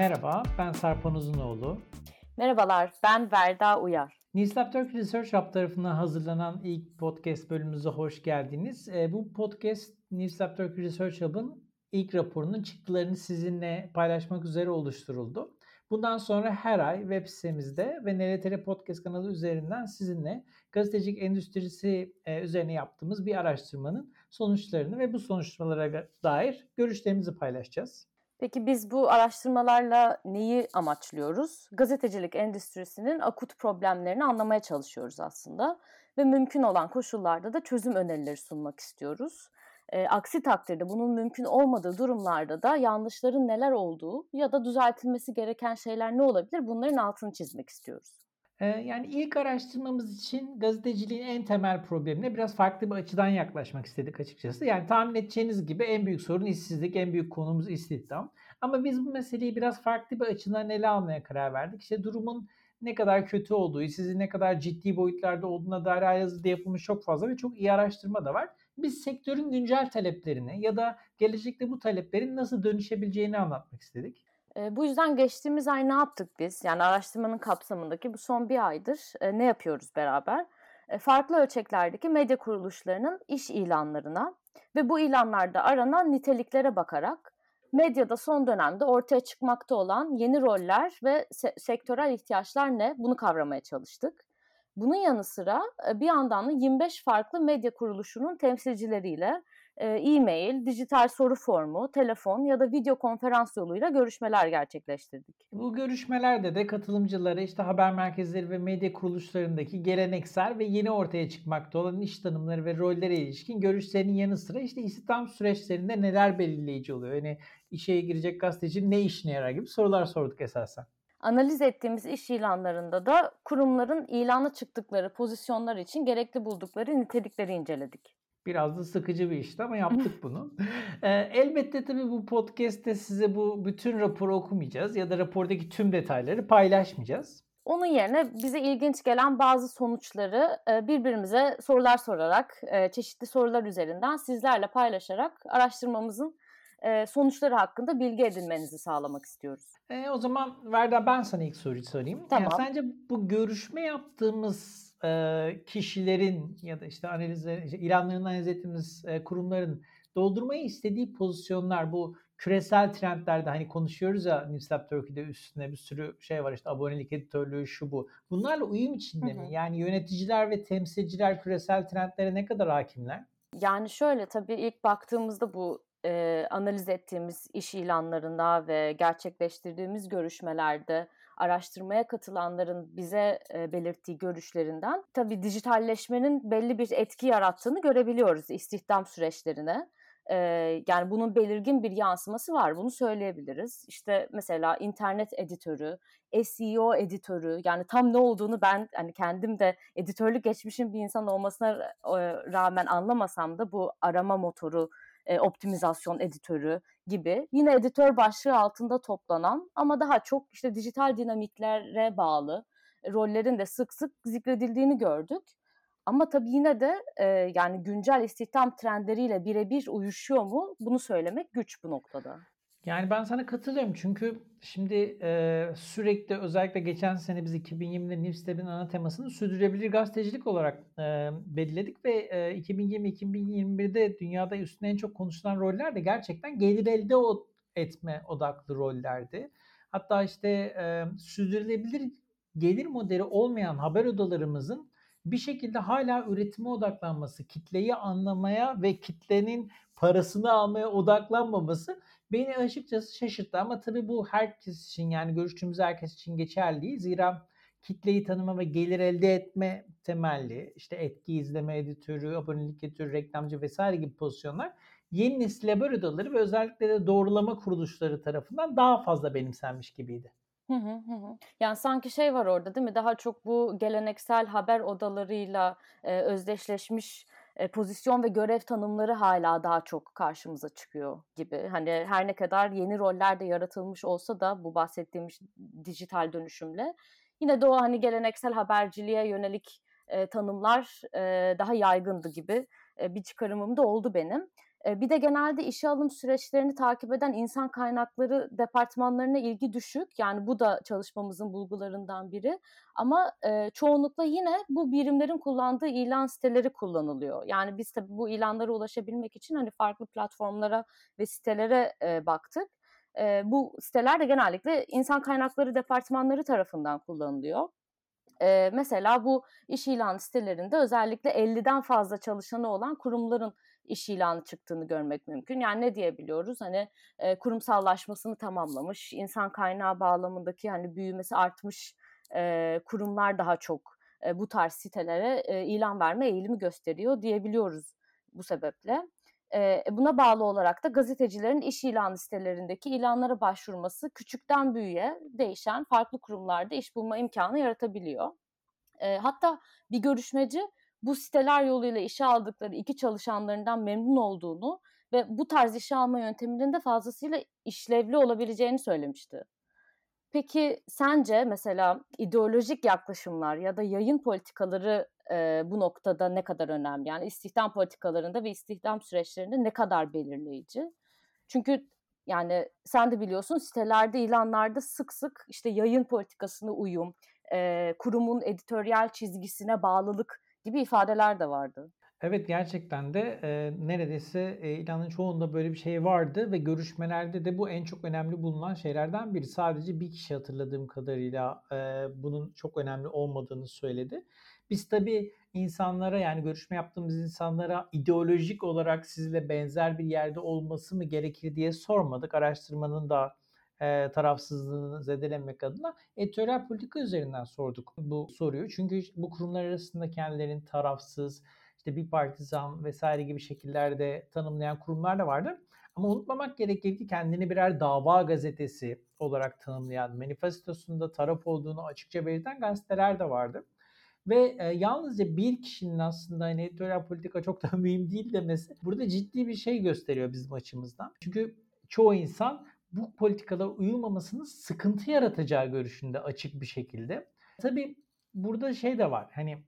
Merhaba, ben Sarpan Uzunoğlu. Merhabalar, ben Verda Uyar. Newslab Turk Research Hub tarafından hazırlanan ilk podcast bölümümüze hoş geldiniz. E, bu podcast Newslab Turk Research Hub'ın ilk raporunun çıktılarını sizinle paylaşmak üzere oluşturuldu. Bundan sonra her ay web sitemizde ve NLTR Podcast kanalı üzerinden sizinle gazetecilik endüstrisi e, üzerine yaptığımız bir araştırmanın sonuçlarını ve bu sonuçlara dair görüşlerimizi paylaşacağız. Peki biz bu araştırmalarla neyi amaçlıyoruz? Gazetecilik endüstrisinin akut problemlerini anlamaya çalışıyoruz aslında ve mümkün olan koşullarda da çözüm önerileri sunmak istiyoruz. E, aksi takdirde bunun mümkün olmadığı durumlarda da yanlışların neler olduğu ya da düzeltilmesi gereken şeyler ne olabilir bunların altını çizmek istiyoruz. Yani ilk araştırmamız için gazeteciliğin en temel problemine biraz farklı bir açıdan yaklaşmak istedik açıkçası. Yani tahmin edeceğiniz gibi en büyük sorun işsizlik, en büyük konumuz istihdam. Ama biz bu meseleyi biraz farklı bir açıdan ele almaya karar verdik. İşte durumun ne kadar kötü olduğu, sizin ne kadar ciddi boyutlarda olduğuna dair halihazırda yapılmış çok fazla ve çok iyi araştırma da var. Biz sektörün güncel taleplerini ya da gelecekte bu taleplerin nasıl dönüşebileceğini anlatmak istedik. E, bu yüzden geçtiğimiz ay ne yaptık biz? Yani araştırmanın kapsamındaki bu son bir aydır e, ne yapıyoruz beraber? E, farklı ölçeklerdeki medya kuruluşlarının iş ilanlarına ve bu ilanlarda aranan niteliklere bakarak medyada son dönemde ortaya çıkmakta olan yeni roller ve se- sektörel ihtiyaçlar ne? Bunu kavramaya çalıştık. Bunun yanı sıra bir yandan da 25 farklı medya kuruluşunun temsilcileriyle e-mail, dijital soru formu, telefon ya da video konferans yoluyla görüşmeler gerçekleştirdik. Bu görüşmelerde de katılımcılara işte haber merkezleri ve medya kuruluşlarındaki geleneksel ve yeni ortaya çıkmakta olan iş tanımları ve rollere ilişkin görüşlerinin yanı sıra işte istihdam süreçlerinde neler belirleyici oluyor? Yani işe girecek gazeteci ne işine yarar gibi sorular sorduk esasen. Analiz ettiğimiz iş ilanlarında da kurumların ilana çıktıkları pozisyonlar için gerekli buldukları nitelikleri inceledik. Biraz da sıkıcı bir işti ama yaptık bunu. ee, elbette tabii bu podcast'te size bu bütün raporu okumayacağız ya da rapordaki tüm detayları paylaşmayacağız. Onun yerine bize ilginç gelen bazı sonuçları birbirimize sorular sorarak, çeşitli sorular üzerinden sizlerle paylaşarak araştırmamızın sonuçları hakkında bilgi edinmenizi sağlamak istiyoruz. E, o zaman Verda ben sana ilk soruyu sorayım. Tamam. Yani sence bu görüşme yaptığımız e, kişilerin ya da işte analizler, işte ilanlarını analiz ettiğimiz e, kurumların doldurmayı istediği pozisyonlar bu küresel trendlerde hani konuşuyoruz ya Newslab Turkey'de üstüne bir sürü şey var işte abonelik editörlüğü şu bu. Bunlarla uyum içinde hı hı. mi? Yani yöneticiler ve temsilciler küresel trendlere ne kadar hakimler? Yani şöyle tabii ilk baktığımızda bu e, analiz ettiğimiz iş ilanlarında ve gerçekleştirdiğimiz görüşmelerde araştırmaya katılanların bize belirttiği görüşlerinden tabii dijitalleşmenin belli bir etki yarattığını görebiliyoruz istihdam süreçlerine. Yani bunun belirgin bir yansıması var. Bunu söyleyebiliriz. İşte mesela internet editörü, SEO editörü yani tam ne olduğunu ben hani kendim de editörlük geçmişim bir insan olmasına rağmen anlamasam da bu arama motoru e, optimizasyon editörü gibi yine editör başlığı altında toplanan ama daha çok işte dijital dinamiklere bağlı rollerin de sık sık zikredildiğini gördük. Ama tabii yine de e, yani güncel istihdam trendleriyle birebir uyuşuyor mu bunu söylemek güç bu noktada. Yani ben sana katılıyorum çünkü şimdi e, sürekli özellikle geçen sene biz 2020'de Newstab'in ana temasını sürdürülebilir gazetecilik olarak e, belirledik ve e, 2020-2021'de dünyada üstüne en çok konuşulan roller de gerçekten gelir elde etme odaklı rollerdi. Hatta işte e, sürdürülebilir gelir modeli olmayan haber odalarımızın bir şekilde hala üretime odaklanması, kitleyi anlamaya ve kitlenin parasını almaya odaklanmaması beni açıkçası şaşırttı ama tabii bu herkes için yani görüştüğümüz herkes için geçerli değil. Zira kitleyi tanıma ve gelir elde etme temelli işte etki izleme editörü, abonelik editörü, reklamcı vesaire gibi pozisyonlar yeni nesil haber odaları ve özellikle de doğrulama kuruluşları tarafından daha fazla benimsenmiş gibiydi. Yani sanki şey var orada değil mi? Daha çok bu geleneksel haber odalarıyla e, özdeşleşmiş pozisyon ve görev tanımları hala daha çok karşımıza çıkıyor gibi. Hani her ne kadar yeni roller de yaratılmış olsa da bu bahsettiğimiz dijital dönüşümle yine de o hani geleneksel haberciliğe yönelik e, tanımlar e, daha yaygındı gibi e, bir çıkarımım da oldu benim. Bir de genelde işe alım süreçlerini takip eden insan kaynakları departmanlarına ilgi düşük. Yani bu da çalışmamızın bulgularından biri. Ama çoğunlukla yine bu birimlerin kullandığı ilan siteleri kullanılıyor. Yani biz tabii bu ilanlara ulaşabilmek için hani farklı platformlara ve sitelere baktık. Bu siteler de genellikle insan kaynakları departmanları tarafından kullanılıyor. E, mesela bu iş ilan sitelerinde özellikle 50'den fazla çalışanı olan kurumların iş ilanı çıktığını görmek mümkün. Yani ne diyebiliyoruz? Hani e, kurumsallaşmasını tamamlamış, insan kaynağı bağlamındaki hani büyümesi artmış e, kurumlar daha çok e, bu tarz sitelere e, ilan verme eğilimi gösteriyor diyebiliyoruz bu sebeple. E, buna bağlı olarak da gazetecilerin iş ilan sitelerindeki ilanlara başvurması küçükten büyüğe değişen farklı kurumlarda iş bulma imkanı yaratabiliyor. E, hatta bir görüşmeci bu siteler yoluyla işe aldıkları iki çalışanlarından memnun olduğunu ve bu tarz işe alma yönteminin de fazlasıyla işlevli olabileceğini söylemişti. Peki sence mesela ideolojik yaklaşımlar ya da yayın politikaları e, bu noktada ne kadar önemli? Yani istihdam politikalarında ve istihdam süreçlerinde ne kadar belirleyici? Çünkü yani sen de biliyorsun sitelerde, ilanlarda sık sık işte yayın politikasına uyum, e, kurumun editoryal çizgisine bağlılık gibi ifadeler de vardı. Evet gerçekten de e, neredeyse e, ilanın çoğunda böyle bir şey vardı ve görüşmelerde de bu en çok önemli bulunan şeylerden biri. Sadece bir kişi hatırladığım kadarıyla e, bunun çok önemli olmadığını söyledi. Biz tabii insanlara yani görüşme yaptığımız insanlara ideolojik olarak sizle benzer bir yerde olması mı gerekir diye sormadık. Araştırmanın da e, tarafsızlığını zedelemek adına editoryal politika üzerinden sorduk bu soruyu. Çünkü bu kurumlar arasında kendilerini tarafsız, işte bir partizan vesaire gibi şekillerde tanımlayan kurumlar da vardı. Ama unutmamak gerekir ki kendini birer dava gazetesi olarak tanımlayan, manifestosunda taraf olduğunu açıkça belirten gazeteler de vardı. Ve e, yalnızca bir kişinin aslında hani editoryal politika çok da mühim değil demesi burada ciddi bir şey gösteriyor bizim açımızdan. Çünkü çoğu insan bu politikalara uyulmamasının sıkıntı yaratacağı görüşünde açık bir şekilde. Tabii burada şey de var. Hani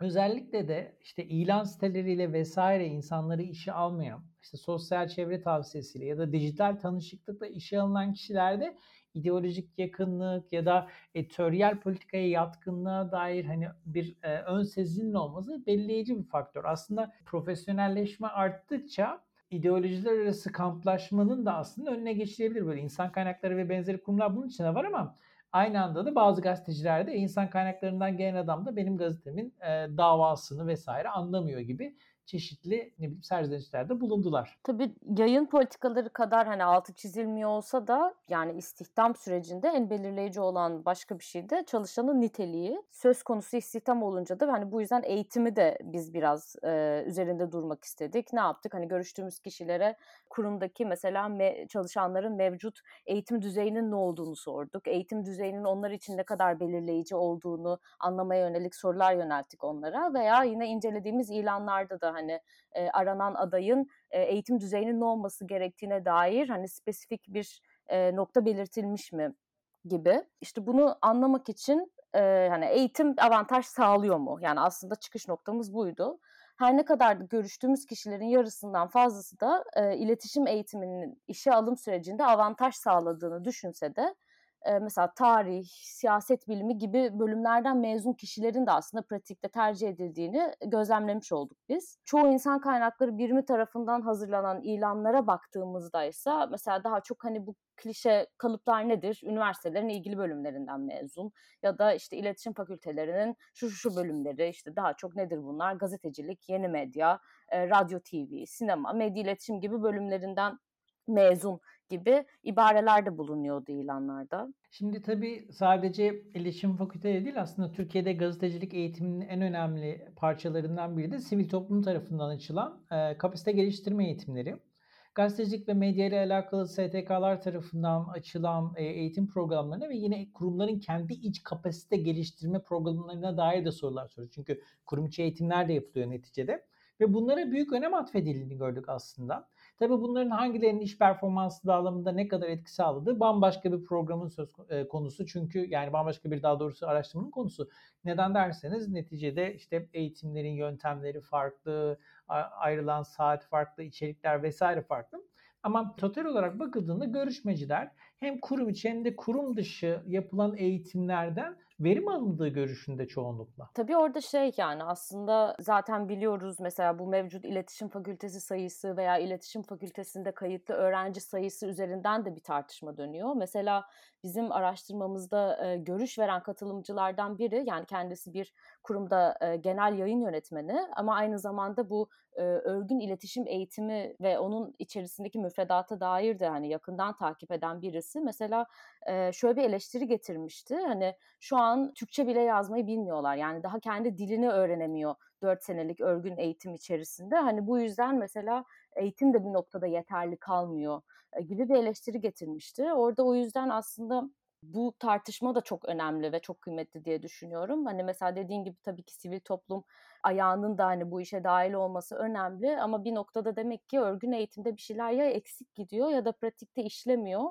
özellikle de işte ilan siteleriyle vesaire insanları işe almayan, işte sosyal çevre tavsiyesiyle ya da dijital tanışıklıkla işe alınan kişilerde ideolojik yakınlık ya da editoryal politikaya yatkınlığa dair hani bir e, ön sezinin olması belirleyici bir faktör. Aslında profesyonelleşme arttıkça ideolojiler arası kamplaşmanın da aslında önüne geçilebilir. Böyle insan kaynakları ve benzeri kurumlar bunun içine var ama aynı anda da bazı gazeteciler de insan kaynaklarından gelen adam da benim gazetemin e, davasını vesaire anlamıyor gibi çeşitli ne bileyim serzenişlerde bulundular. Tabii yayın politikaları kadar hani altı çizilmiyor olsa da yani istihdam sürecinde en belirleyici olan başka bir şey de çalışanın niteliği. Söz konusu istihdam olunca da hani bu yüzden eğitimi de biz biraz e, üzerinde durmak istedik. Ne yaptık? Hani görüştüğümüz kişilere kurumdaki mesela me- çalışanların mevcut eğitim düzeyinin ne olduğunu sorduk. Eğitim düzeyinin onlar için ne kadar belirleyici olduğunu anlamaya yönelik sorular yönelttik onlara veya yine incelediğimiz ilanlarda da hani e, aranan adayın e, eğitim düzeyinin ne olması gerektiğine dair hani spesifik bir e, nokta belirtilmiş mi gibi. İşte bunu anlamak için e, hani eğitim avantaj sağlıyor mu? Yani aslında çıkış noktamız buydu. Her ne kadar görüştüğümüz kişilerin yarısından fazlası da e, iletişim eğitiminin işe alım sürecinde avantaj sağladığını düşünse de mesela tarih, siyaset bilimi gibi bölümlerden mezun kişilerin de aslında pratikte tercih edildiğini gözlemlemiş olduk biz. Çoğu insan kaynakları birimi tarafından hazırlanan ilanlara baktığımızda ise mesela daha çok hani bu klişe kalıplar nedir? Üniversitelerin ilgili bölümlerinden mezun ya da işte iletişim fakültelerinin şu şu, şu bölümleri işte daha çok nedir bunlar? Gazetecilik, yeni medya, radyo, TV, sinema, medya iletişim gibi bölümlerinden mezun gibi ibareler de bulunuyordu ilanlarda. Şimdi tabii sadece iletişim fakülteleri değil aslında Türkiye'de gazetecilik eğitiminin en önemli parçalarından biri de sivil toplum tarafından açılan e, kapasite geliştirme eğitimleri. Gazetecilik ve medya ile alakalı STK'lar tarafından açılan e, eğitim programlarına ve yine kurumların kendi iç kapasite geliştirme programlarına dair de sorular soruyoruz. Çünkü kurum içi eğitimler de yapılıyor neticede. Ve bunlara büyük önem atfedildiğini gördük aslında. Tabii bunların hangilerinin iş performansı dağılımında ne kadar etki sağladığı bambaşka bir programın söz konusu. Çünkü yani bambaşka bir daha doğrusu araştırmanın konusu. Neden derseniz neticede işte eğitimlerin yöntemleri farklı, ayrılan saat farklı, içerikler vesaire farklı. Ama total olarak bakıldığında görüşmeciler hem kurum içi hem de kurum dışı yapılan eğitimlerden verim alındığı görüşünde çoğunlukla. Tabii orada şey yani aslında zaten biliyoruz mesela bu mevcut iletişim fakültesi sayısı veya iletişim fakültesinde kayıtlı öğrenci sayısı üzerinden de bir tartışma dönüyor. Mesela bizim araştırmamızda görüş veren katılımcılardan biri yani kendisi bir kurumda e, genel yayın yönetmeni ama aynı zamanda bu e, örgün iletişim eğitimi ve onun içerisindeki müfredata dair de hani yakından takip eden birisi mesela e, şöyle bir eleştiri getirmişti. Hani şu an Türkçe bile yazmayı bilmiyorlar. Yani daha kendi dilini öğrenemiyor 4 senelik örgün eğitim içerisinde. Hani bu yüzden mesela eğitim de bir noktada yeterli kalmıyor gibi bir eleştiri getirmişti. Orada o yüzden aslında bu tartışma da çok önemli ve çok kıymetli diye düşünüyorum. Hani mesela dediğin gibi tabii ki sivil toplum ayağının da hani bu işe dahil olması önemli ama bir noktada demek ki örgün eğitimde bir şeyler ya eksik gidiyor ya da pratikte işlemiyor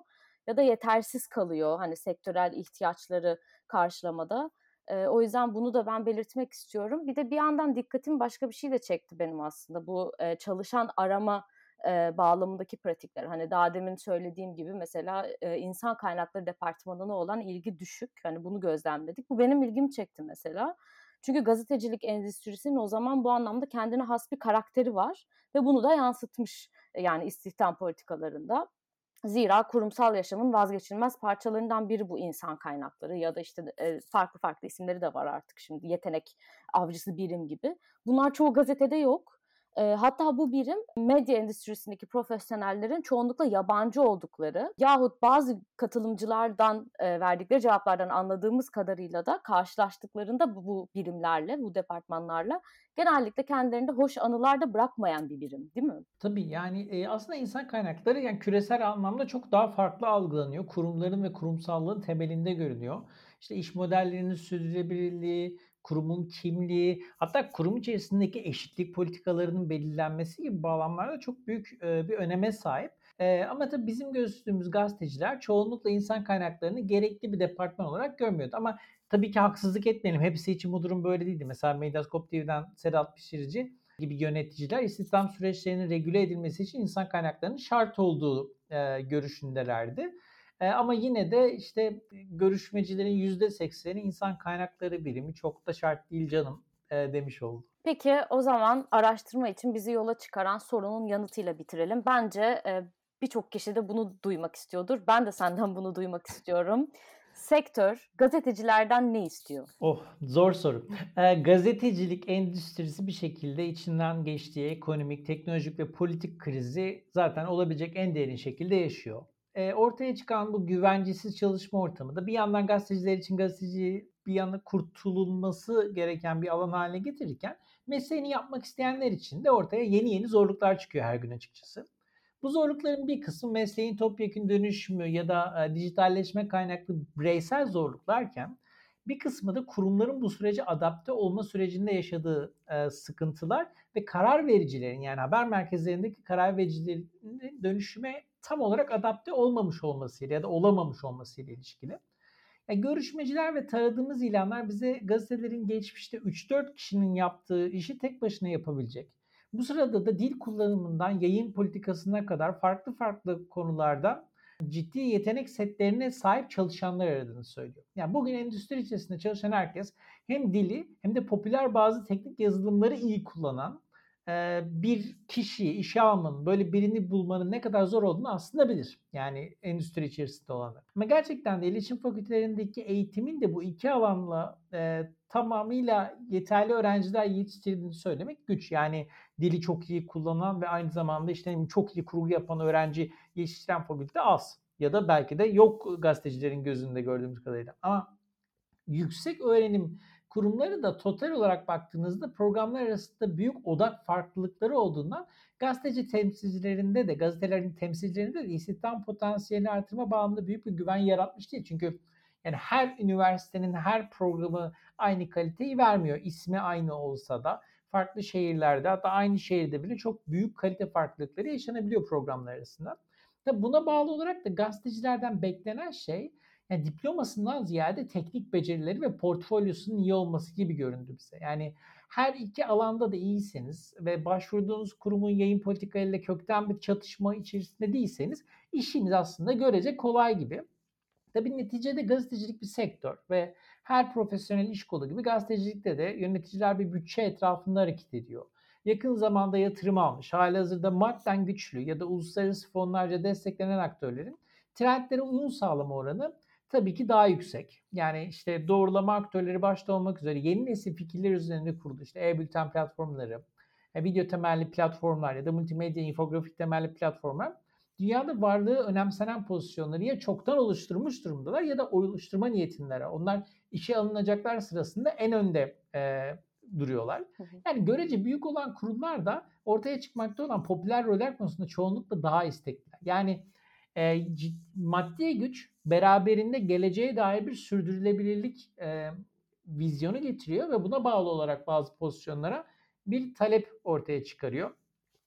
ya da yetersiz kalıyor hani sektörel ihtiyaçları karşılamada. E, o yüzden bunu da ben belirtmek istiyorum. Bir de bir yandan dikkatim başka bir şey de çekti benim aslında bu e, çalışan arama e, bağlamındaki pratikler. Hani daha demin söylediğim gibi mesela e, insan kaynakları departmanına olan ilgi düşük. Hani bunu gözlemledik. Bu benim ilgimi çekti mesela. Çünkü gazetecilik endüstrisinin o zaman bu anlamda kendine has bir karakteri var ve bunu da yansıtmış yani istihdam politikalarında. Zira kurumsal yaşamın vazgeçilmez parçalarından biri bu insan kaynakları ya da işte farklı farklı isimleri de var artık şimdi yetenek avcısı birim gibi. Bunlar çoğu gazetede yok e, hatta bu birim medya endüstrisindeki profesyonellerin çoğunlukla yabancı oldukları yahut bazı katılımcılardan e, verdikleri cevaplardan anladığımız kadarıyla da karşılaştıklarında bu, bu birimlerle, bu departmanlarla genellikle kendilerinde hoş anılar da bırakmayan bir birim değil mi? Tabii yani e, aslında insan kaynakları yani küresel anlamda çok daha farklı algılanıyor. Kurumların ve kurumsallığın temelinde görünüyor. İşte iş modellerinin sürdürülebilirliği, kurumun kimliği, hatta kurum içerisindeki eşitlik politikalarının belirlenmesi gibi bağlamlarda çok büyük e, bir öneme sahip. E, ama tabii bizim gözlüğümüz gazeteciler çoğunlukla insan kaynaklarını gerekli bir departman olarak görmüyordu. Ama tabii ki haksızlık etmeyelim. Hepsi için bu durum böyle değildi. Mesela Medyaskop TV'den Sedat Pişirici gibi yöneticiler istihdam süreçlerinin regüle edilmesi için insan kaynaklarının şart olduğu e, görüşündelerdi. E, ama yine de işte görüşmecilerin yüzde sekseni insan kaynakları birimi çok da şart değil canım e, demiş oldu. Peki o zaman araştırma için bizi yola çıkaran sorunun yanıtıyla bitirelim. Bence e, birçok kişi de bunu duymak istiyordur. Ben de senden bunu duymak istiyorum. Sektör gazetecilerden ne istiyor? Oh zor soru. E, gazetecilik endüstrisi bir şekilde içinden geçtiği ekonomik, teknolojik ve politik krizi zaten olabilecek en derin şekilde yaşıyor ortaya çıkan bu güvencesiz çalışma ortamı da bir yandan gazeteciler için gazeteci bir yana kurtululması gereken bir alan haline getirirken mesleğini yapmak isteyenler için de ortaya yeni yeni zorluklar çıkıyor her gün açıkçası. Bu zorlukların bir kısmı mesleğin topyekun dönüşümü ya da dijitalleşme kaynaklı bireysel zorluklarken bir kısmı da kurumların bu sürece adapte olma sürecinde yaşadığı e, sıkıntılar ve karar vericilerin yani haber merkezlerindeki karar vericilerin dönüşüme tam olarak adapte olmamış olmasıyla ya da olamamış olmasıyla ilişkili. Yani görüşmeciler ve taradığımız ilanlar bize gazetelerin geçmişte 3-4 kişinin yaptığı işi tek başına yapabilecek. Bu sırada da dil kullanımından yayın politikasına kadar farklı farklı konularda ciddi yetenek setlerine sahip çalışanlar aradığını söylüyor. Yani bugün endüstri içerisinde çalışan herkes hem dili hem de popüler bazı teknik yazılımları iyi kullanan bir kişi, işe almanın, böyle birini bulmanın ne kadar zor olduğunu aslında bilir. Yani endüstri içerisinde olanlar. Ama gerçekten de iletişim fakültelerindeki eğitimin de bu iki alanla e, tamamıyla yeterli öğrenciler yetiştirdiğini söylemek güç. Yani dili çok iyi kullanan ve aynı zamanda işte çok iyi kurgu yapan öğrenci yetiştiren fakülte az. Ya da belki de yok gazetecilerin gözünde gördüğümüz kadarıyla. Ama yüksek öğrenim kurumları da total olarak baktığınızda programlar arasında büyük odak farklılıkları olduğundan gazeteci temsilcilerinde de gazetelerin temsilcilerinde de istihdam potansiyelini artırma bağlamında büyük bir güven yaratmış değil. Çünkü yani her üniversitenin her programı aynı kaliteyi vermiyor. İsmi aynı olsa da farklı şehirlerde hatta aynı şehirde bile çok büyük kalite farklılıkları yaşanabiliyor programlar arasında. Tabi buna bağlı olarak da gazetecilerden beklenen şey yani diplomasından ziyade teknik becerileri ve portfolyosunun iyi olması gibi göründü bize. Yani her iki alanda da iyiyseniz ve başvurduğunuz kurumun yayın politikalarıyla kökten bir çatışma içerisinde değilseniz işiniz aslında görece kolay gibi. Tabii neticede gazetecilik bir sektör ve her profesyonel iş kolu gibi gazetecilikte de yöneticiler bir bütçe etrafında hareket ediyor. Yakın zamanda yatırım almış, halihazırda madden güçlü ya da uluslararası fonlarca desteklenen aktörlerin trendlere uyum sağlama oranı tabii ki daha yüksek. Yani işte doğrulama aktörleri başta olmak üzere yeni nesil fikirler üzerinde kurulu işte e-bülten platformları, e, video temelli platformlar ya da multimedya infografik temelli platformlar dünyada varlığı önemsenen pozisyonları ya çoktan oluşturmuş durumdalar ya da oluşturma niyetindeler. Onlar işe alınacaklar sırasında en önde e, duruyorlar. Yani görece büyük olan kurumlar da ortaya çıkmakta olan popüler roller konusunda çoğunlukla daha istekliler. Yani e, maddi güç beraberinde geleceğe dair bir sürdürülebilirlik e, vizyonu getiriyor ve buna bağlı olarak bazı pozisyonlara bir talep ortaya çıkarıyor.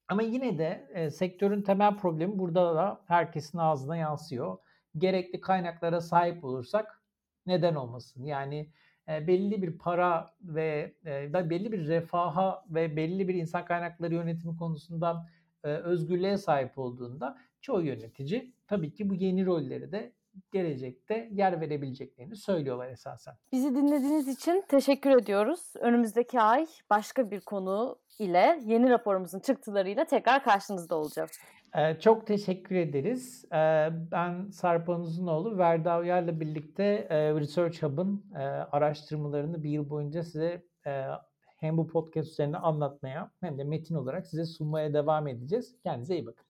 Ama yine de e, sektörün temel problemi burada da herkesin ağzına yansıyor. Gerekli kaynaklara sahip olursak neden olmasın? Yani e, belli bir para ve e, belli bir refaha ve belli bir insan kaynakları yönetimi konusunda e, özgürlüğe sahip olduğunda çoğu yönetici tabii ki bu yeni rolleri de gelecekte yer verebileceklerini söylüyorlar esasen. Bizi dinlediğiniz için teşekkür ediyoruz. Önümüzdeki ay başka bir konu ile yeni raporumuzun çıktılarıyla tekrar karşınızda olacağız. Ee, çok teşekkür ederiz. Ee, ben Sarp Anuzunoğlu, Verda Uyar'la birlikte e, Research Hub'ın e, araştırmalarını bir yıl boyunca size e, hem bu podcast üzerine anlatmaya hem de metin olarak size sunmaya devam edeceğiz. Kendinize iyi bakın.